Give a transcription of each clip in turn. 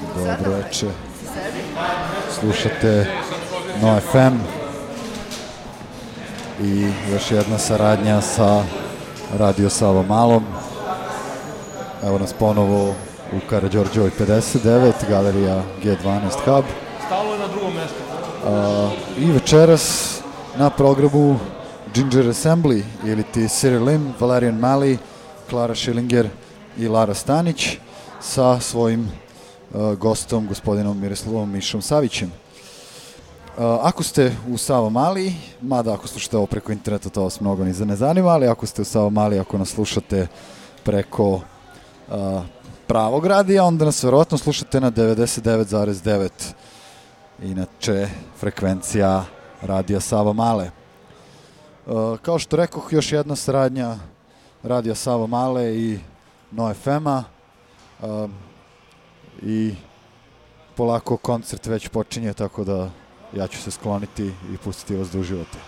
Dobro veče. Slušate No FM i još jedna saradnja sa Radio Savo Malom. Evo nas ponovo u Karadžorđevoj 59, galerija G12 Hub. Stalo je na drugom mestu. Uh, I večeras na programu Ginger Assembly ili ti Cyril Lim, Valerian Mali, Klara Schillinger i Lara Stanić sa svojim gostom, gospodinom Miroslavom Mišom Savićem. Uh, ako ste u Savo Mali, mada ako slušate ovo preko interneta, to vas mnogo ni ne zanima, ali ako ste u Savo Mali, ako nas slušate preko uh, pravog radija, onda nas verovatno slušate na 99,9 inače frekvencija radija Savo Male. Kao što rekoh, još jedna saradnja radija Savo Male i No FM-a uh, i polako koncert već počinje, tako da ja ću se skloniti i pustiti vas da uživate.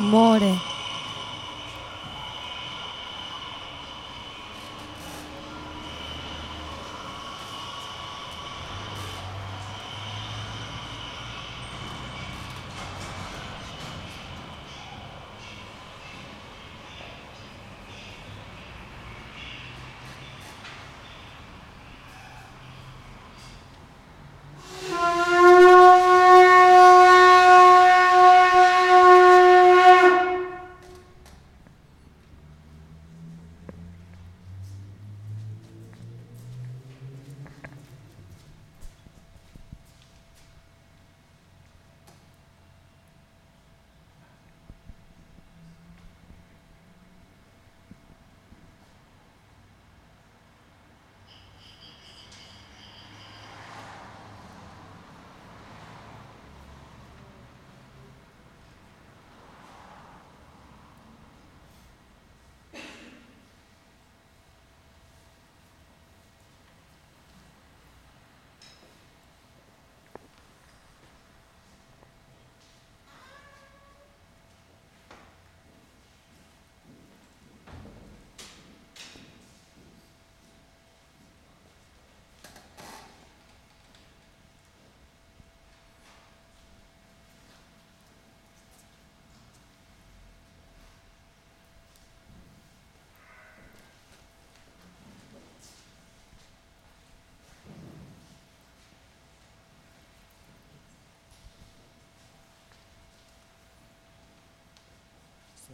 muore.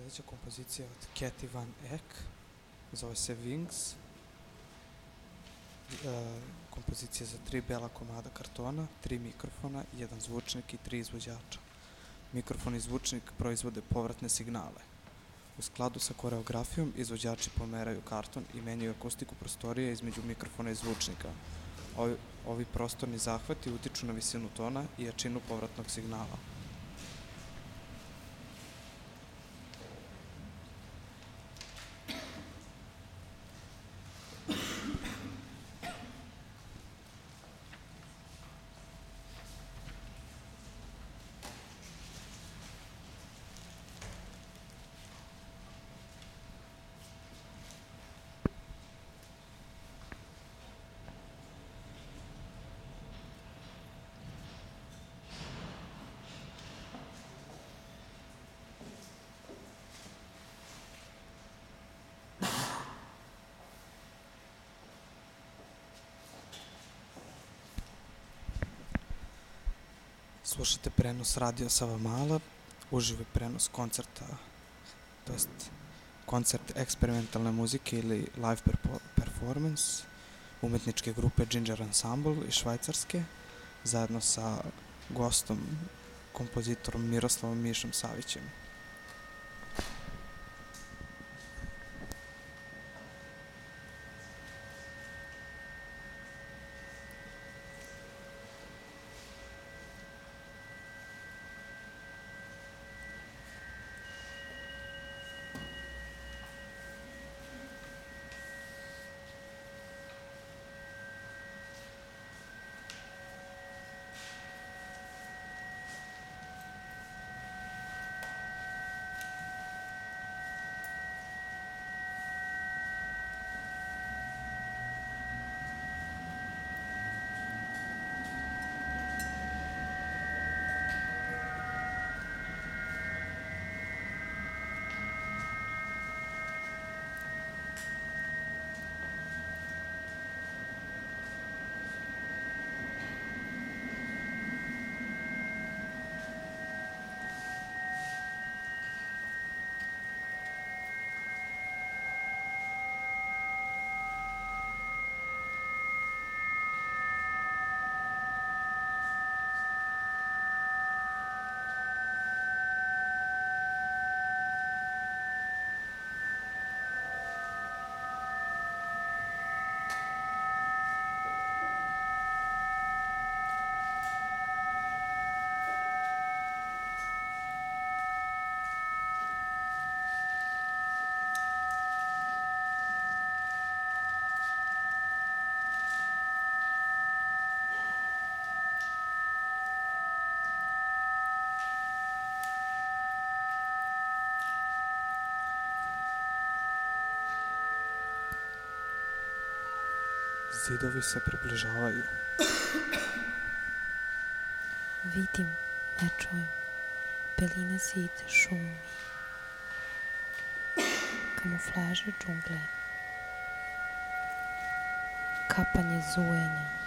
Sljedeća kompozicija od Cathy Van Eck, zove se Wings. E, kompozicija za tri bela komada kartona, tri mikrofona, jedan zvučnik i tri izvođača. Mikrofon i zvučnik proizvode povratne signale. U skladu sa koreografijom, izvođači pomeraju karton i menjaju akustiku prostorije između mikrofona i zvučnika. Ovi, ovi prostorni zahvati utiču na visinu tona i jačinu povratnog signala. Slušate prenos Radio Savamala, uživi prenos koncerta, to jest koncert eksperimentalne muzike ili live performance umetničke grupe Ginger Ensemble iz Švajcarske, zajedno sa gostom, kompozitorom Miroslavom Mišom Savićem. Zidovi se približavaju. Vidim, ne čujem. Belina zid šumi. Kamuflaže džungle. Kapanje zujenja.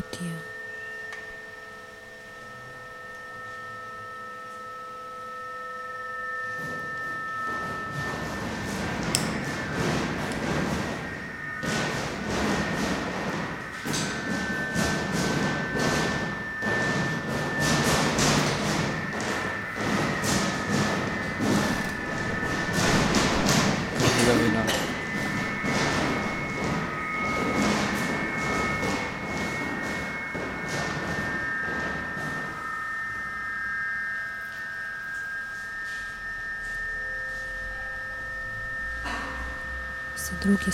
ディア Sa druge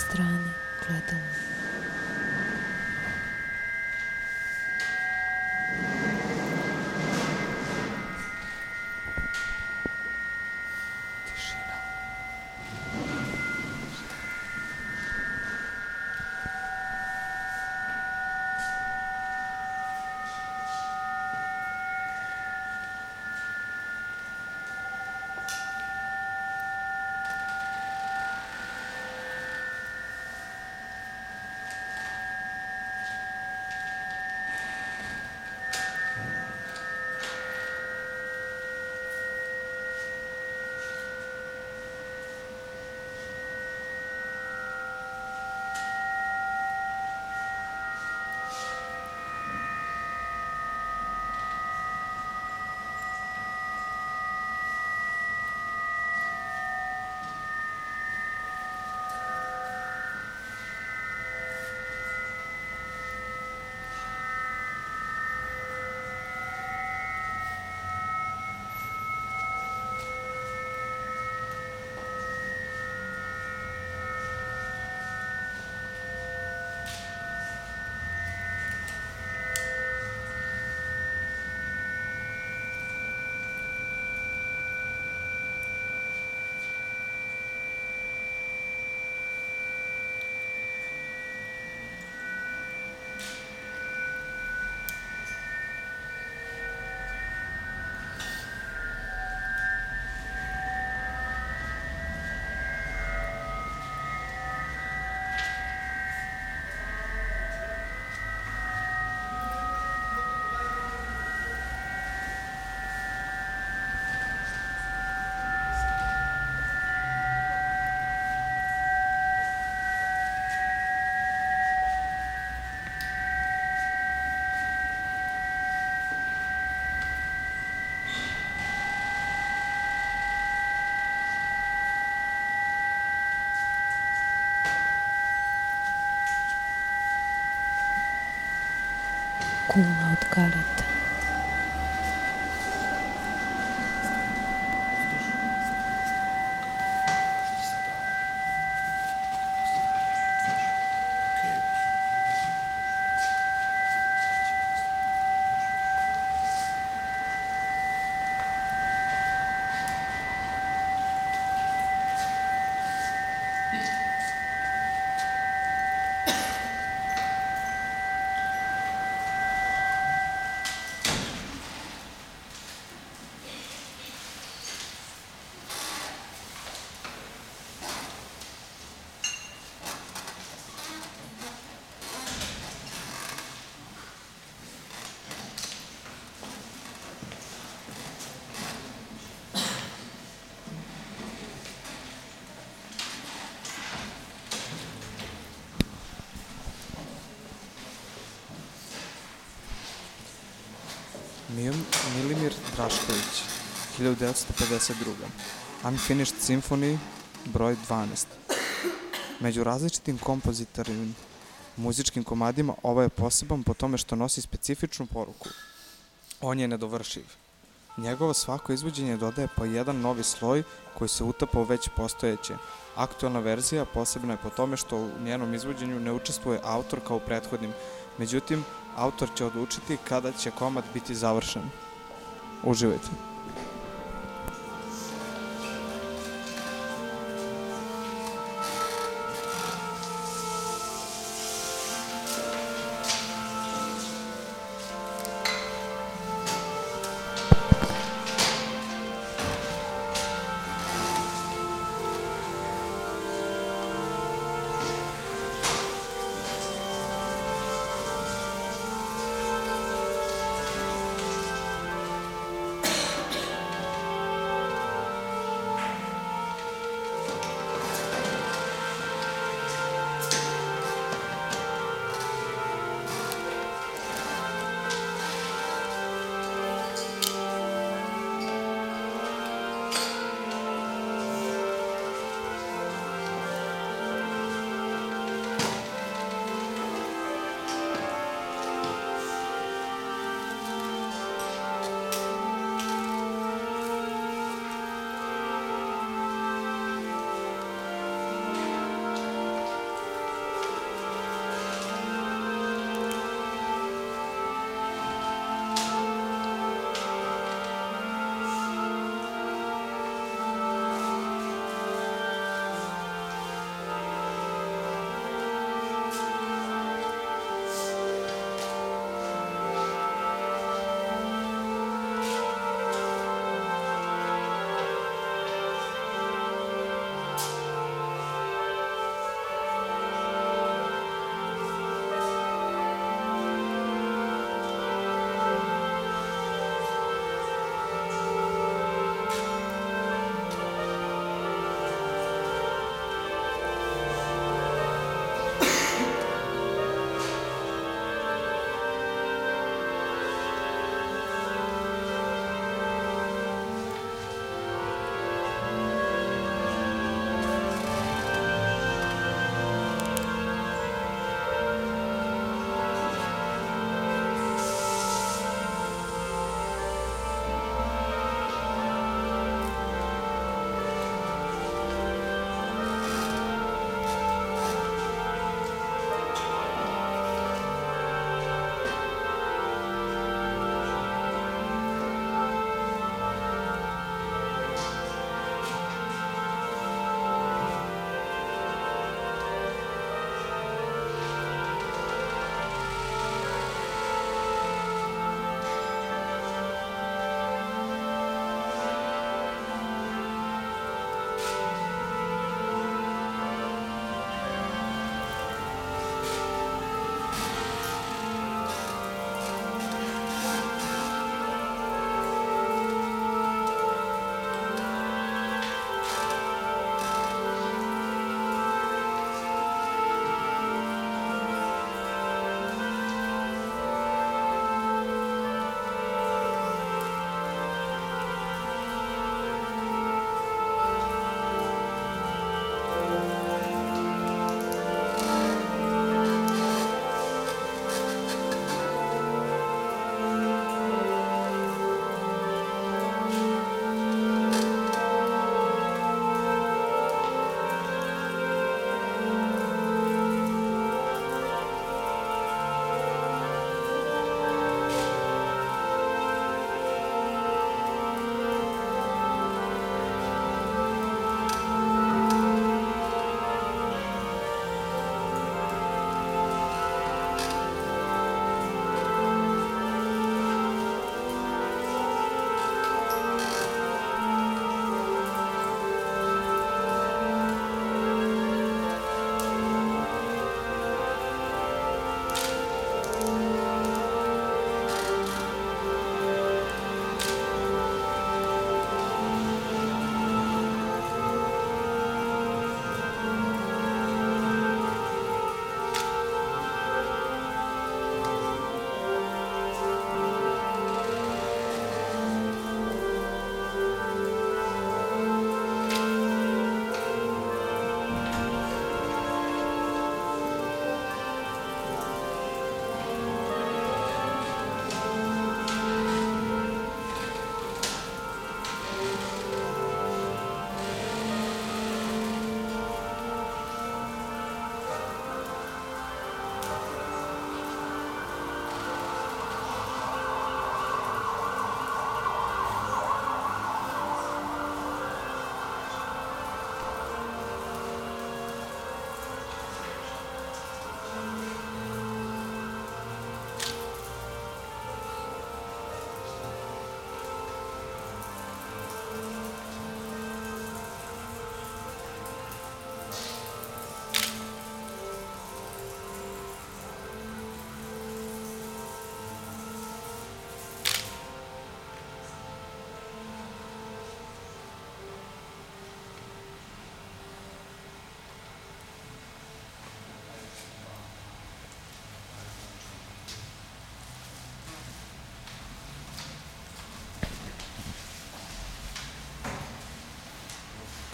kuulajad, Milimir Drašković, 1952. Unfinished Symphony, broj 12. Među različitim kompozitornim muzičkim komadima ovo je poseban po tome što nosi specifičnu poruku. On je nedovršiv. Njegovo svako izvođenje dodaje po jedan novi sloj koji se utapa u već postojeće. Aktualna verzija posebna je po tome što u njenom izvođenju ne učestvuje autor kao u prethodnim. Međutim, autor će odlučiti kada će komad biti završen. Uživajte.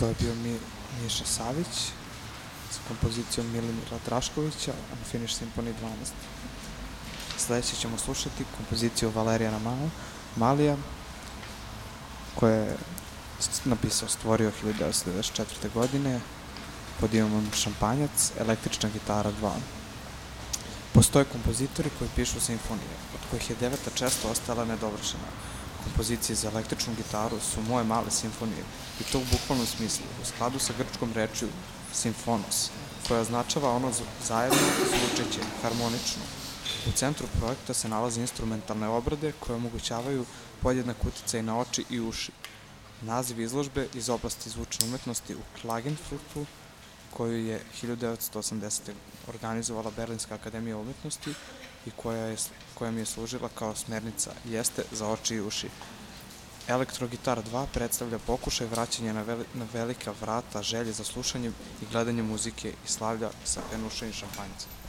To je bio Mi, Miša Savić sa kompozicijom Milimira Draškovića Unfinished Symphony 12. Sledeće ćemo slušati kompoziciju Valerijana Mal Malija koja je napisao, stvorio 1994. godine pod imom Šampanjac, električna gitara 2. Postoje kompozitori koji pišu simfonije, od kojih je deveta često ostala nedovršena. Kompozicije za električnu gitaru su moje male simfonije i to u bukvalnom smislu, u skladu sa grčkom rečju simfonos, koja označava ono zajedno zvučeće, harmonično. U centru projekta se nalaze instrumentalne obrade koje omogućavaju podjednak uticaj na oči i uši. Naziv izložbe iz oblasti zvučne umetnosti u Klagenfurtu koju je 1980. organizovala Berlinska akademija umetnosti i koja, je, koja mi je služila kao smernica jeste za oči i uši. Elektrogitar 2 predstavlja pokušaj vraćanja na, veli, na velika vrata želje za slušanjem i gledanjem muzike i slavlja sa penušenim šampanjcem.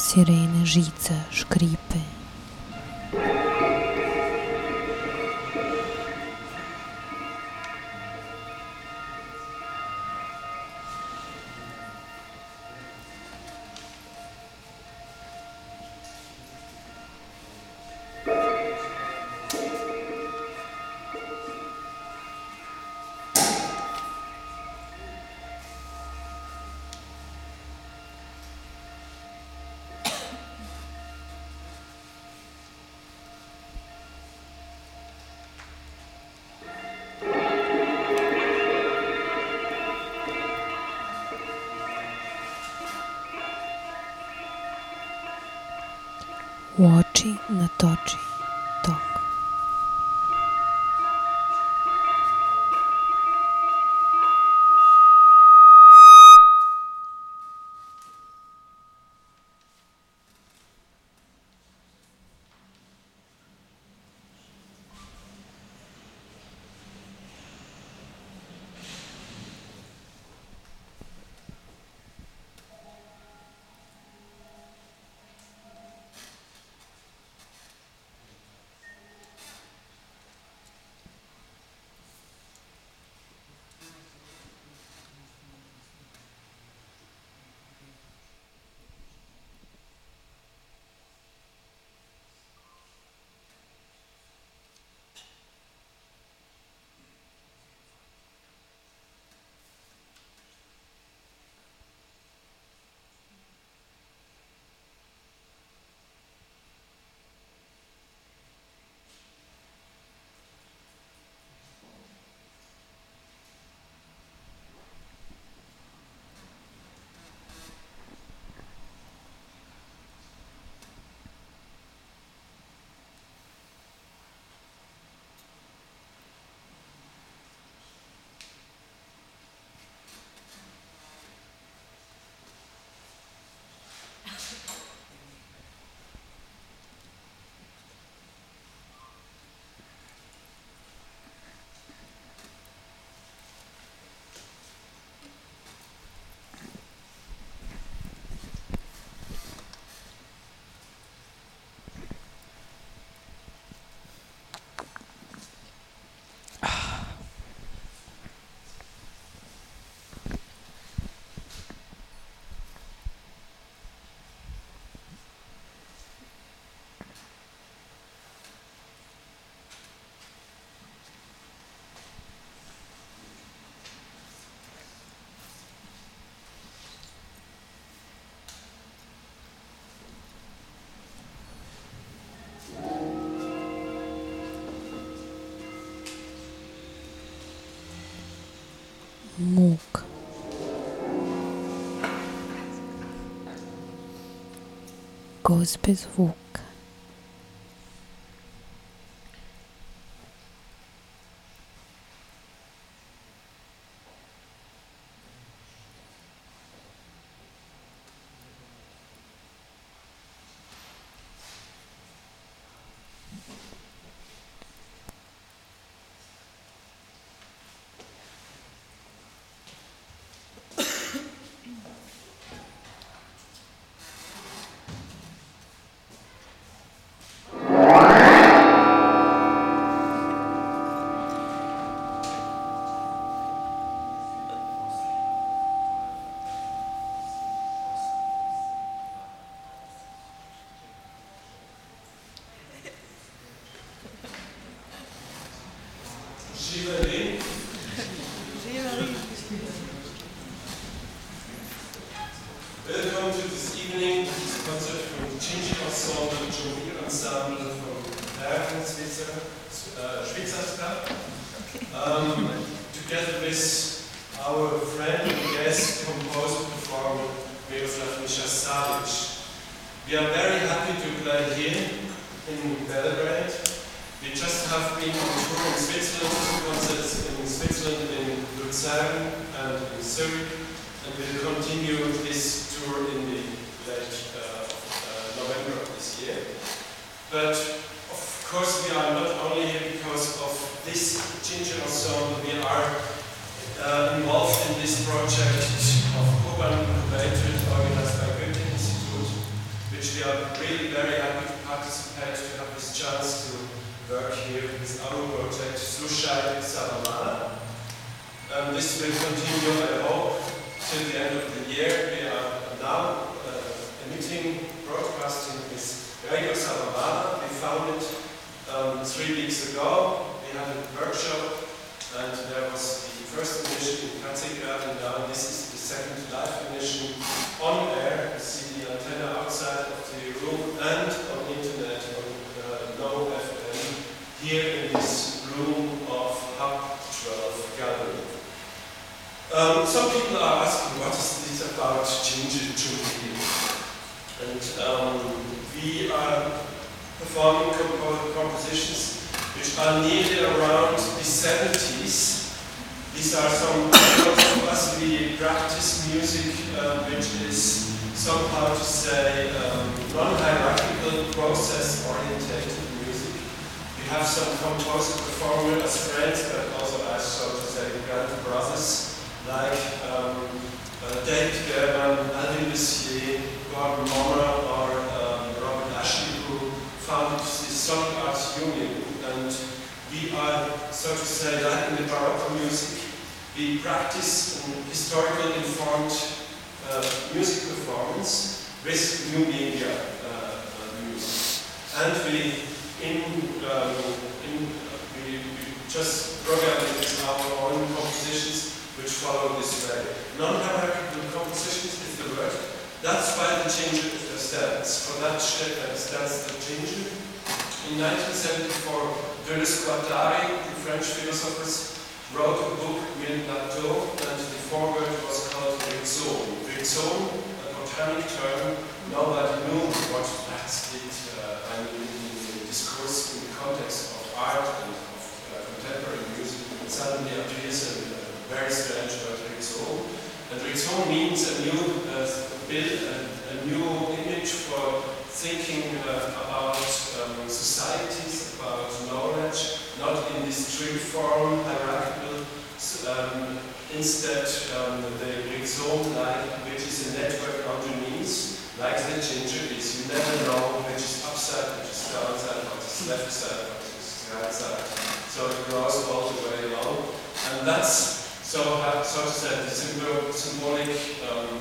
сирены, жица, шкрипы. U oči natoči Gozbe zvuka. Some people are asking what is this about ginger jubilee? And um, we are performing compo- compositions which are nearly around the 70s. These are some most of us we practice music uh, which is somehow to say um, non-hierarchical process oriented music. We have some composer performer as friends, but also as so to say grand brothers like um, uh, David German, Alvin Lucier, Gordon Moore, or um, Robert Ashley, who founded the Sonic Arts Union. And we are, so to say, like in the Baroque music, we practice historical informed uh, music performance with new media uh, uh, music. And we, in, um, in we, we just program it with our own compositions which follow this way. Non-hierarchical compositions is the word. That's why the change stands. For that uh, stands the change. In 1974, Deleuze Guattari, the French philosophers, wrote a book, Mille Plateau, and the foreword was called Rhizome. Rhizome, a botanic term, nobody knew what that did. Uh, I mean, in the discourse, in the context of art and of uh, contemporary music, suddenly appears in uh, very strange word rhizome. And rhizome means a new uh, build, a, a new image for thinking uh, about um, societies, about knowledge, not in this tree form, hierarchical. Um, instead, um, the rhizome, like, which is a network underneath, like the ginger is. You never know which is upside, which is downside, what is left side, what is right side. So it grows all the way along. And that's so, uh, so to say, the symbol, symbolic um,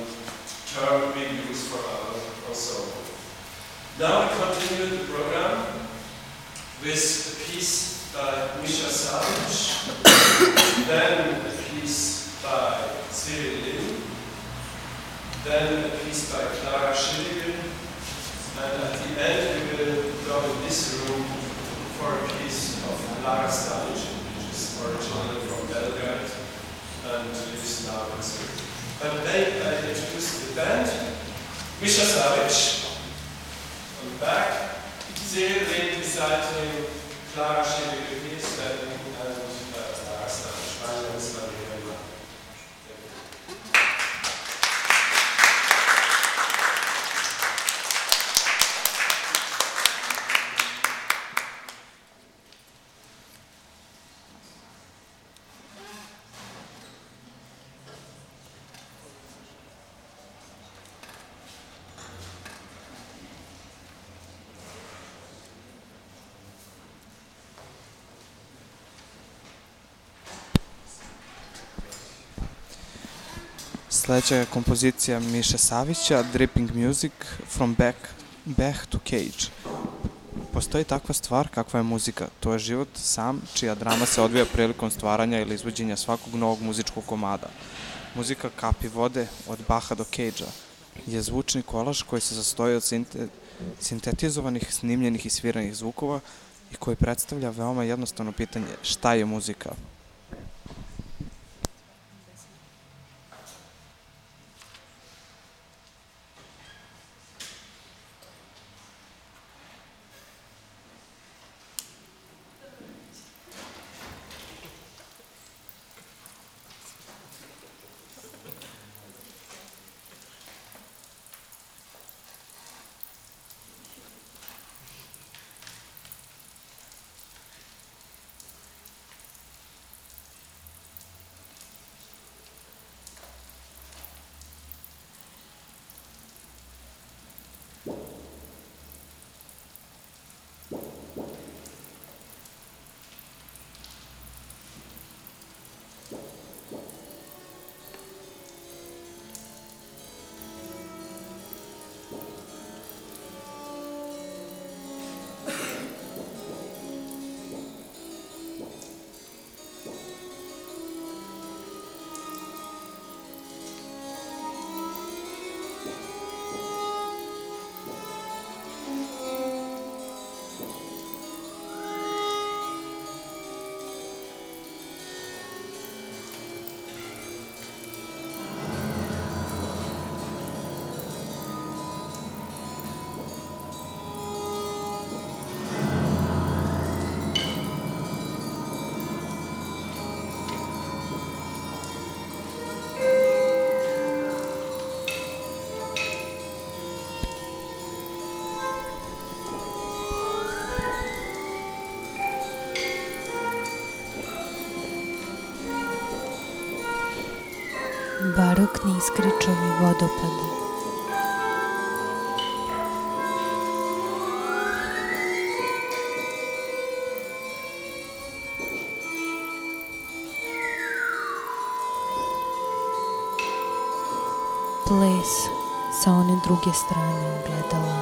term we used for our ensemble. Now we continue the program with a piece by Misha Savage, then a piece by Cyril Lin, then a piece by Clara Schilligen, and at the end we will go in this room for a piece of Lara Stanic, which is originally from Belgrade and lives now in they uh, introduced the band, Misha Savage, on the back, Cyril Lind deciding, Clara Schilling and Sledeća je kompozicija Miše Savića, Dripping Music from Back, Back to Cage. Postoji takva stvar kakva je muzika. To je život sam, čija drama se odvija prilikom stvaranja ili izvođenja svakog novog muzičkog komada. Muzika kapi vode od Baha do Cage-a je zvučni kolaž koji se sastoji od sinte, sintetizovanih, snimljenih i sviranih zvukova i koji predstavlja veoma jednostavno pitanje šta je muzika. Barokni iskričovi vodopadi. Ples sa one druge strane ogledala.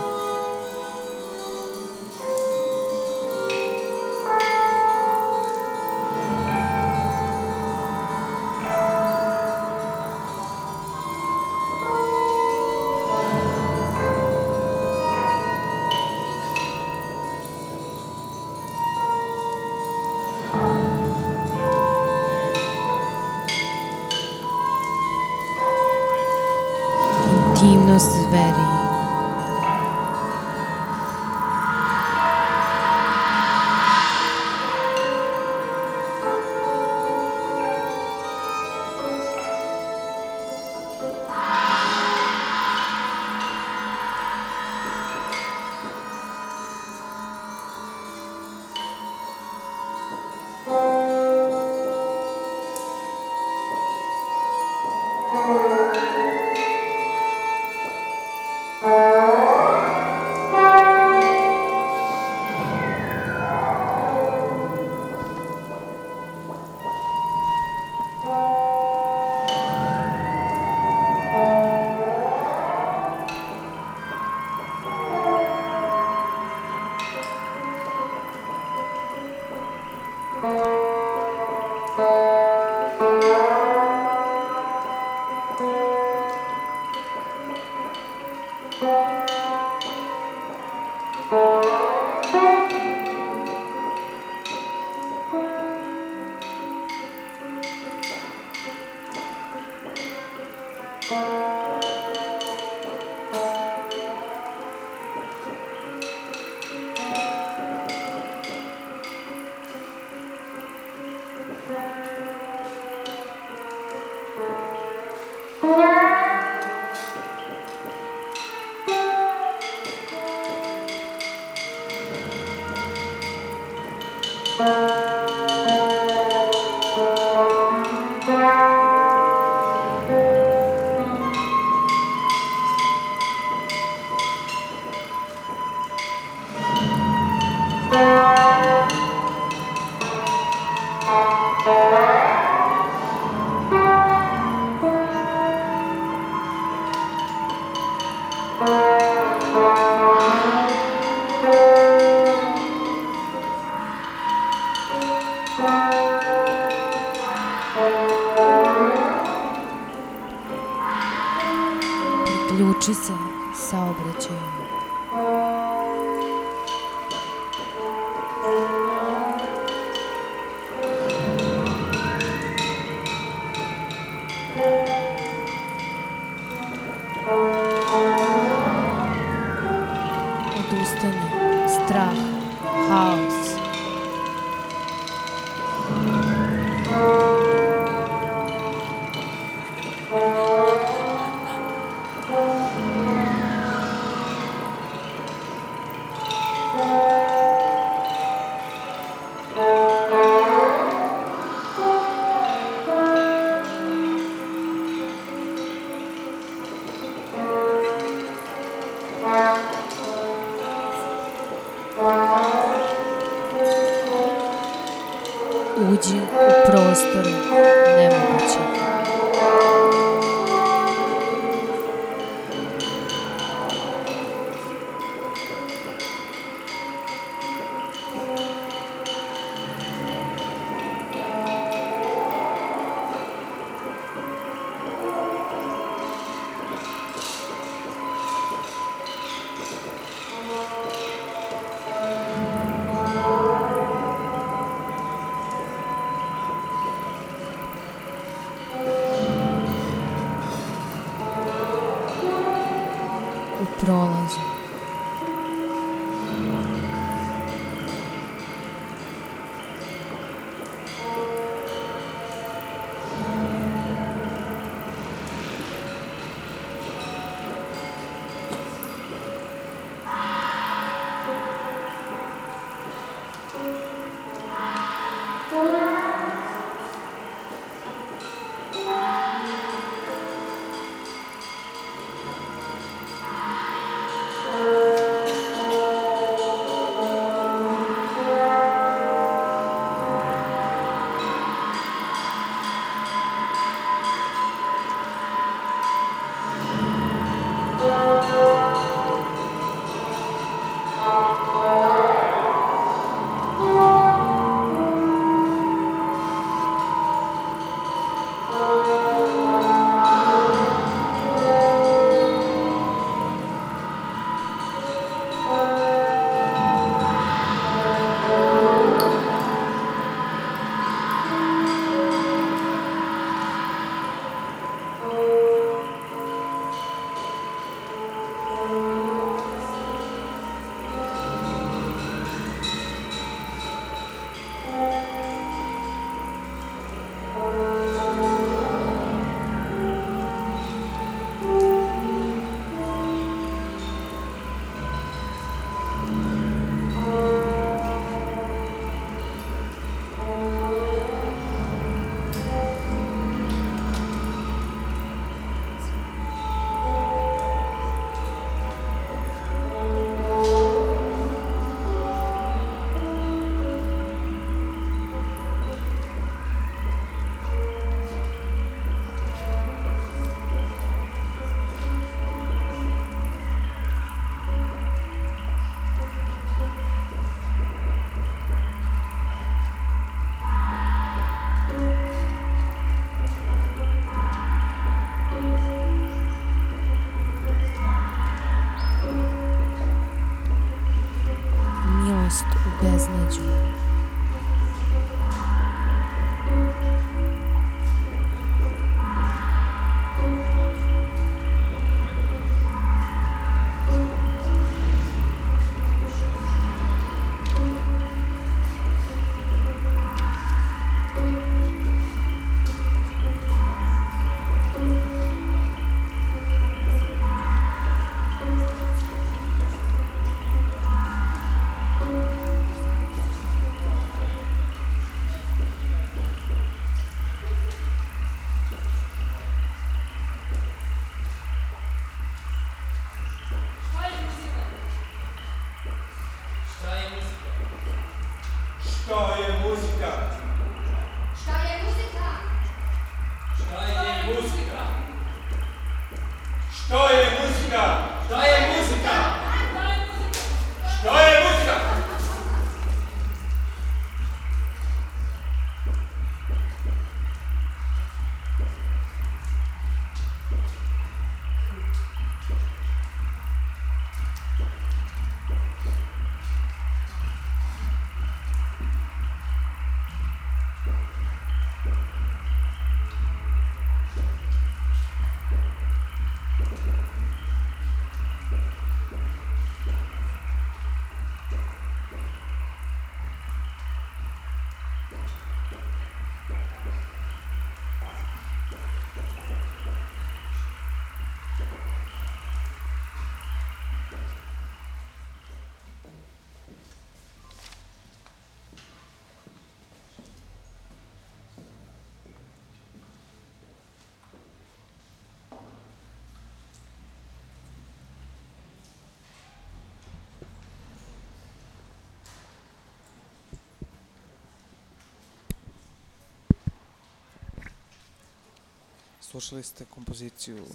Slušali ste kompoziciju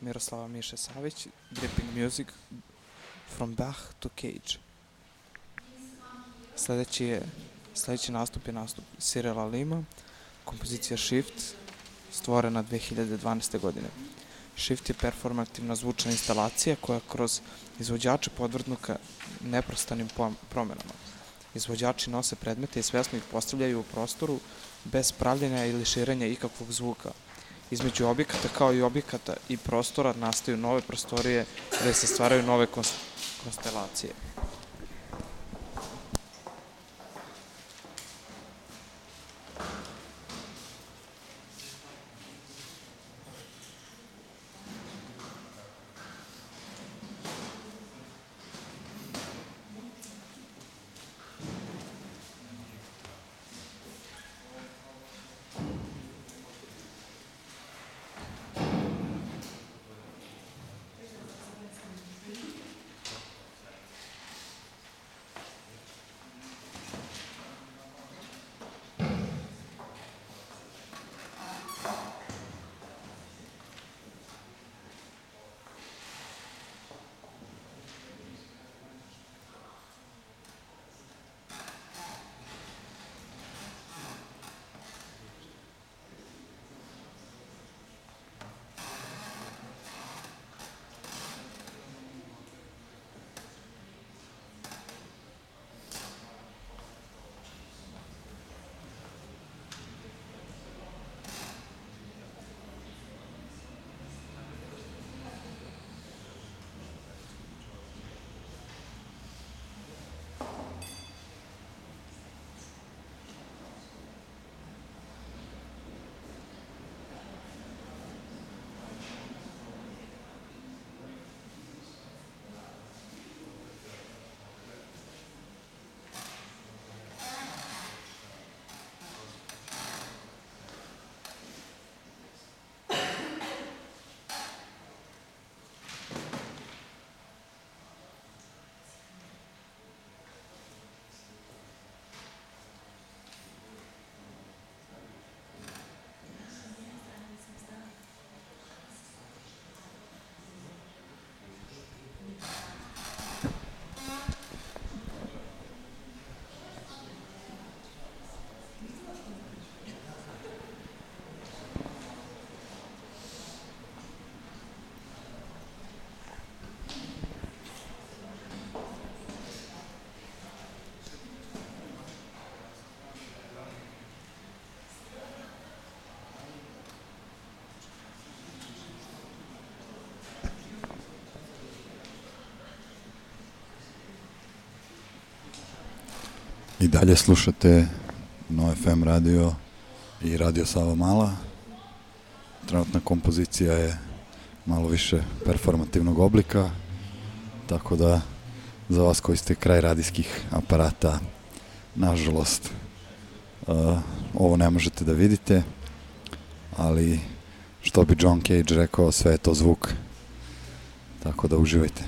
Miroslava Miše Savić, Dripping Music, From Bach to Cage. Sledeći je, sledeći nastup je nastup Cyrila Lima, kompozicija Shift, stvorena 2012. godine. Shift je performativna zvučna instalacija koja kroz izvođače podvrnuka neprostanim promenama. Izvođači nose predmete i svesno ih postavljaju u prostoru bez pravljenja ili širenja ikakvog zvuka. Između objekata kao i objekata i prostora nastaju nove prostorije gde se stvaraju nove kons- konstelacije. I dalje slušate No FM radio i radio Sava Mala. Trenutna kompozicija je malo više performativnog oblika, tako da za vas koji ste kraj radijskih aparata, nažalost, uh, ovo ne možete da vidite, ali što bi John Cage rekao, sve je to zvuk. Tako da uživajte.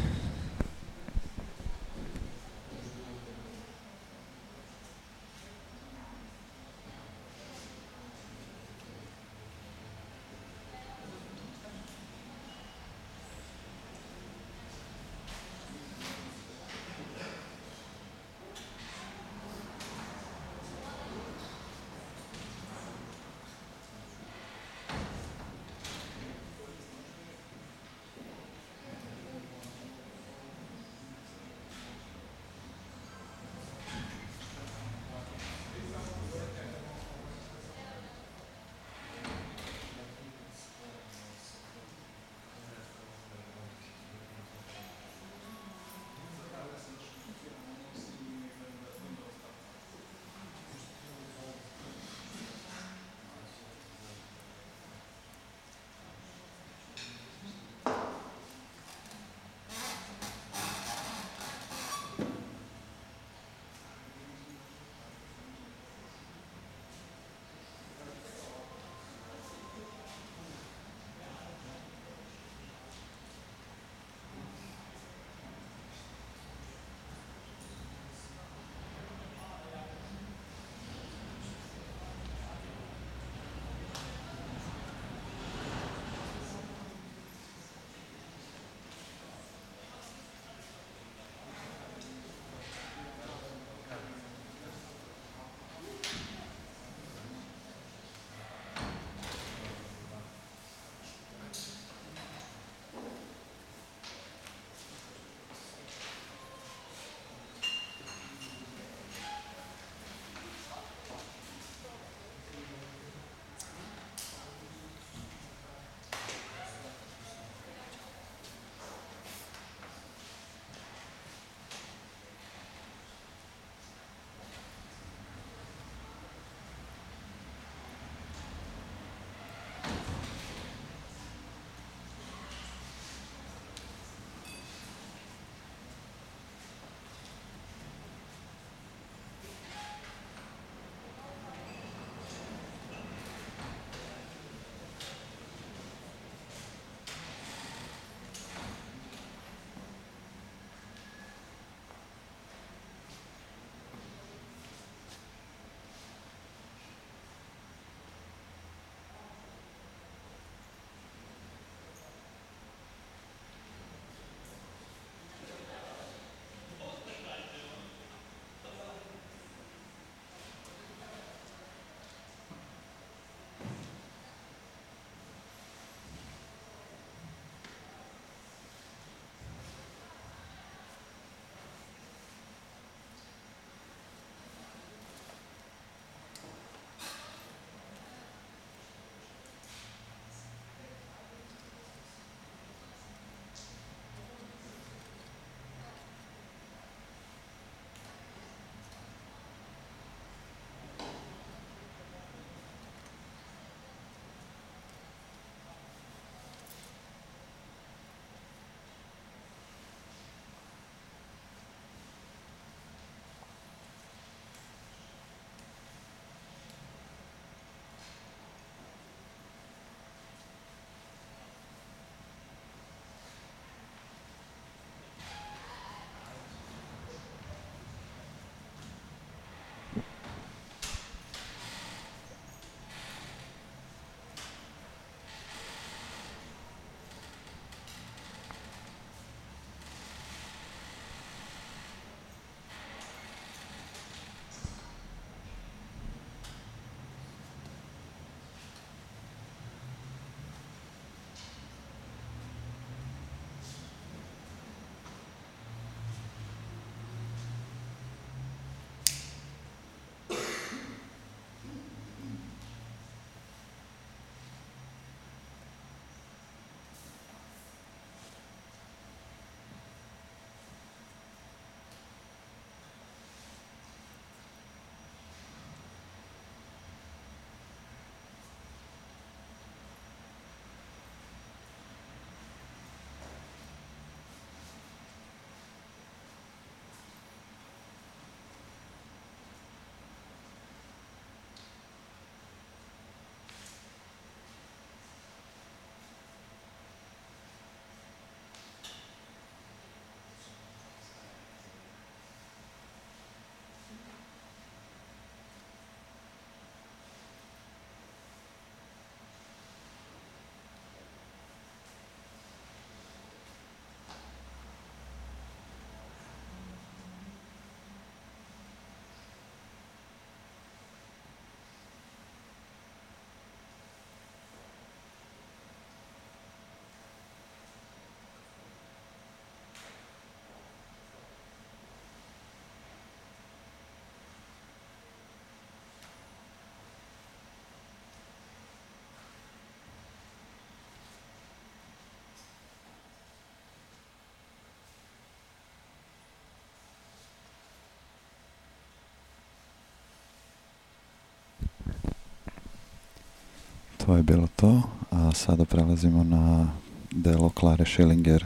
To je bilo to, a sada prelazimo na delo Klare Schillinger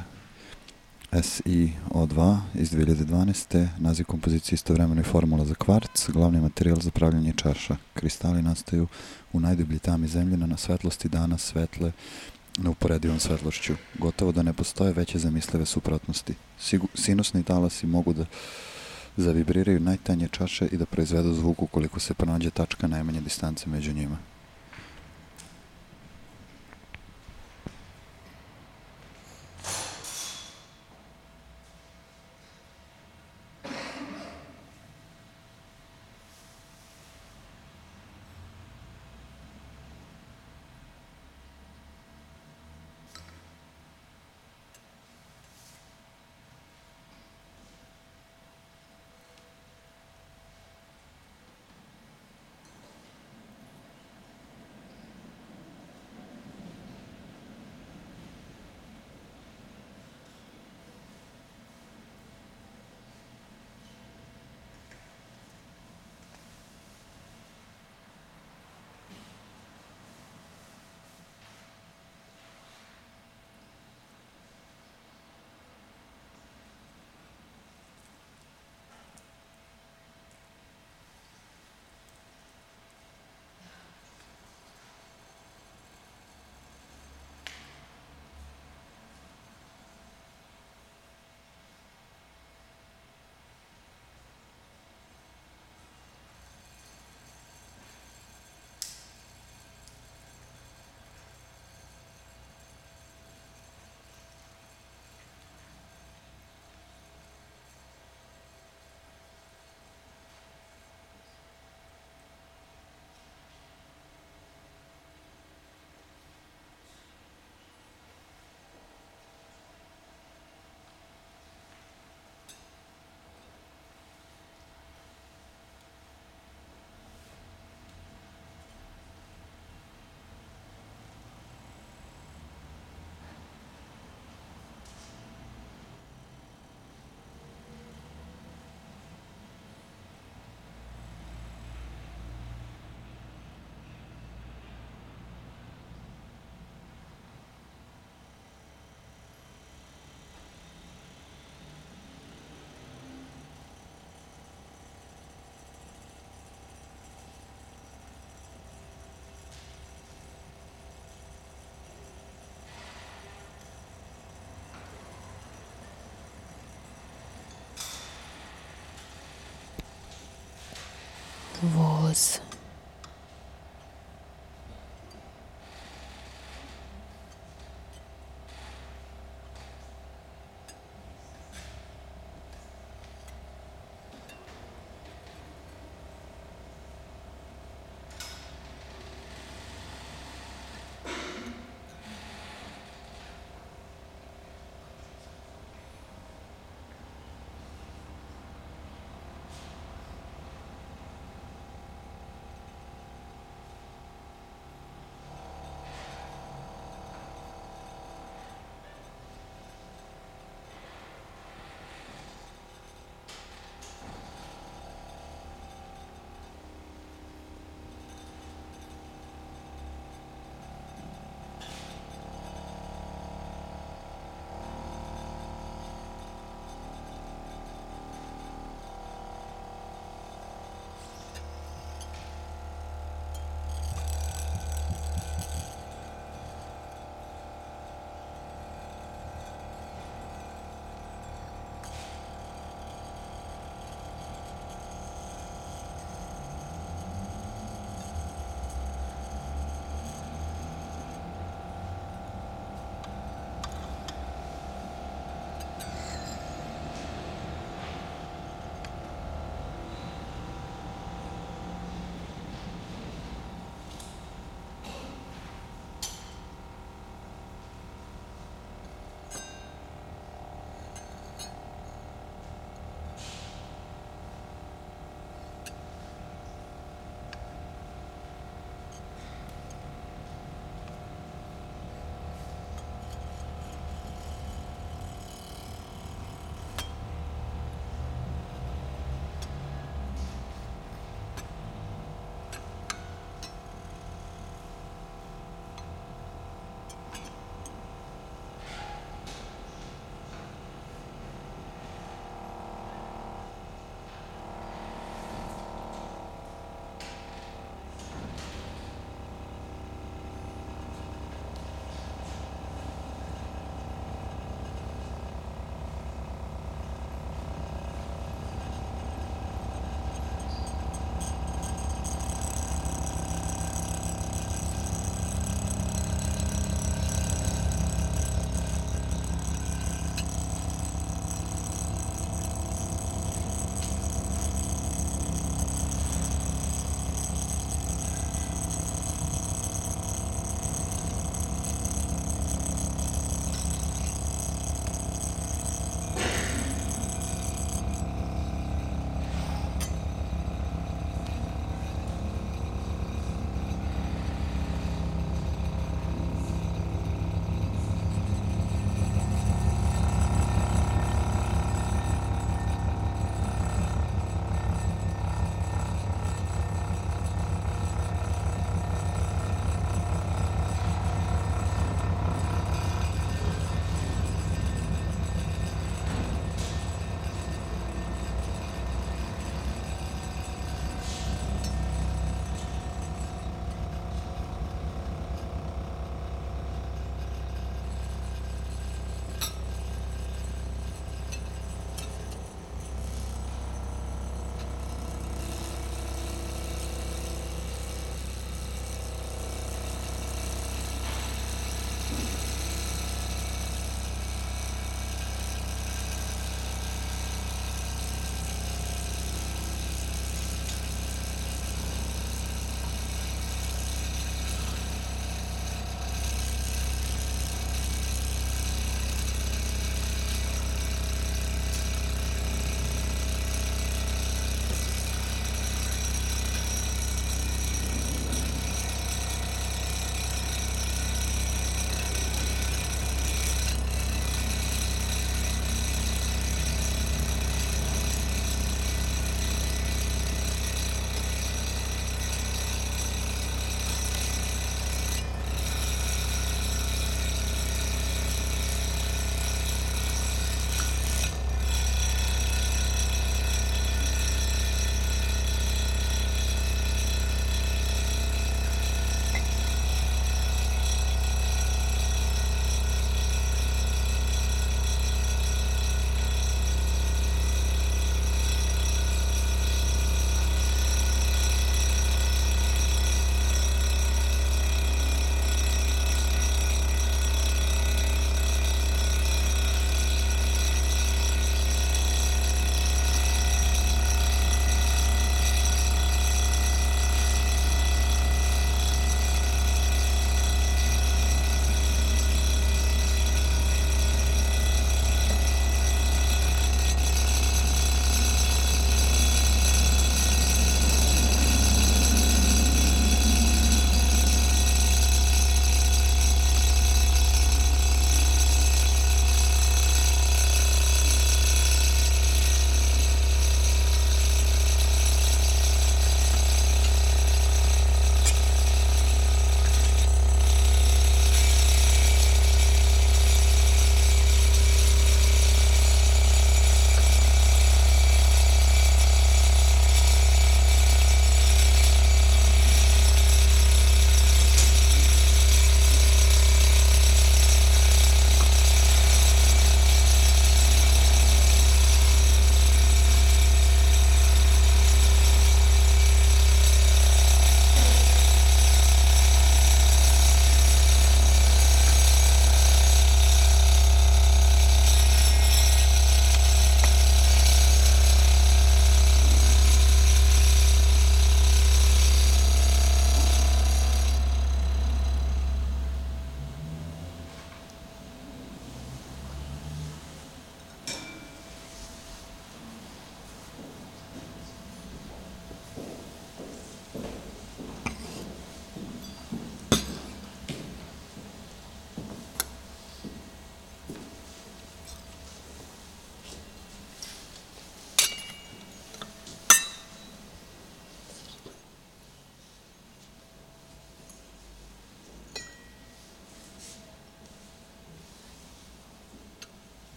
SiO2 iz 2012. Naziv kompozicije istovremeno i formula za kvarc, glavni materijal za pravljanje čaša. Kristali nastaju u najdublji tami zemljina na svetlosti dana svetle neuporedivom svetlošću. Gotovo da ne postoje veće zamislive suprotnosti. Sigu, sinusni talasi mogu da zavibriraju najtanje čaše i da proizvedu zvuk ukoliko se pronađe tačka najmanje distance među njima. Was.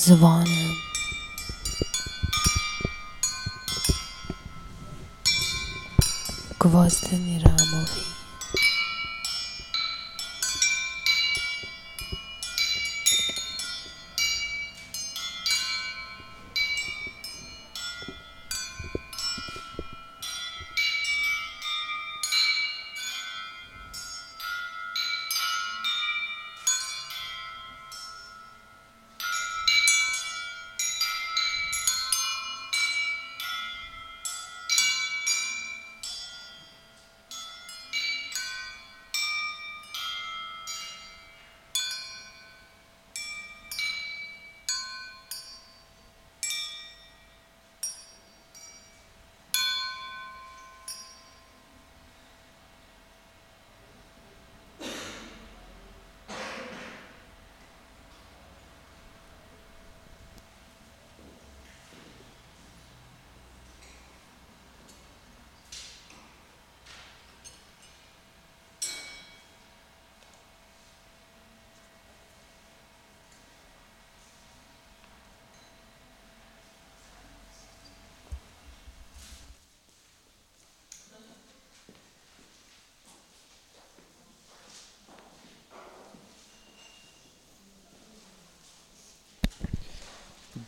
जबान है को वास्ते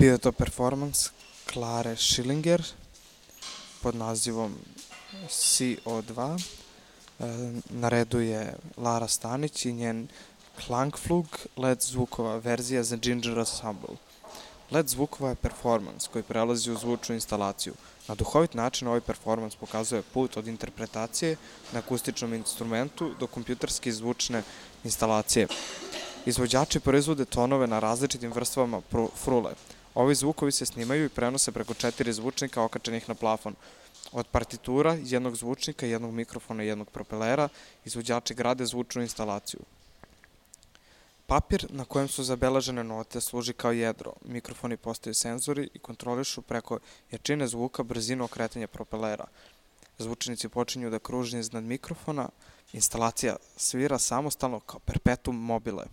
Bio je to performans Klare Schillinger pod nazivom CO2. E, Na redu je Lara Stanić i njen Klangflug LED zvukova verzija za Ginger Ensemble. LED zvukova je performans koji prelazi u zvučnu instalaciju. Na duhovit način ovaj performans pokazuje put od interpretacije na akustičnom instrumentu do kompjuterske zvučne instalacije. Izvođači proizvode tonove na različitim vrstvama frule. Ovi zvukovi se snimaju i prenose preko četiri zvučnika okačenih na plafon. Od partitura, jednog zvučnika, jednog mikrofona i jednog propelera, izvođači grade zvučnu instalaciju. Papir na kojem su zabeležene note služi kao jedro. Mikrofoni postaju senzori i kontrolišu preko jačine zvuka brzinu okretanja propelera. Zvučnici počinju da kruže iznad mikrofona, instalacija svira samostalno kao perpetuum mobile.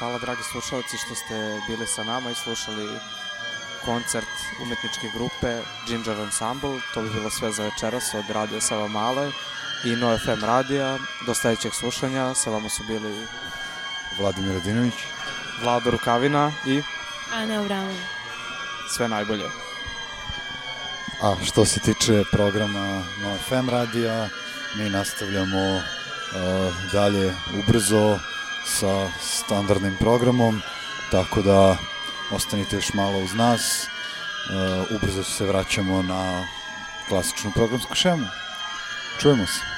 Hvala dragi slušalci što ste bili sa nama i slušali koncert umetničke grupe Ginger Ensemble. To bi bilo sve za večeras od Radio Sava Male i No FM radija. Do sledećeg slušanja. Sa vama su bili Vladimir Radinović. Vlado Rukavina i Ana Abramović. sve najbolje. A što se tiče programa na FM radija, mi nastavljamo uh, dalje ubrzo sa standardnim programom, tako da ostanite još malo uz nas. Uh, ubrzo se vraćamo na klasičnu programsku šemu. Čujemo se.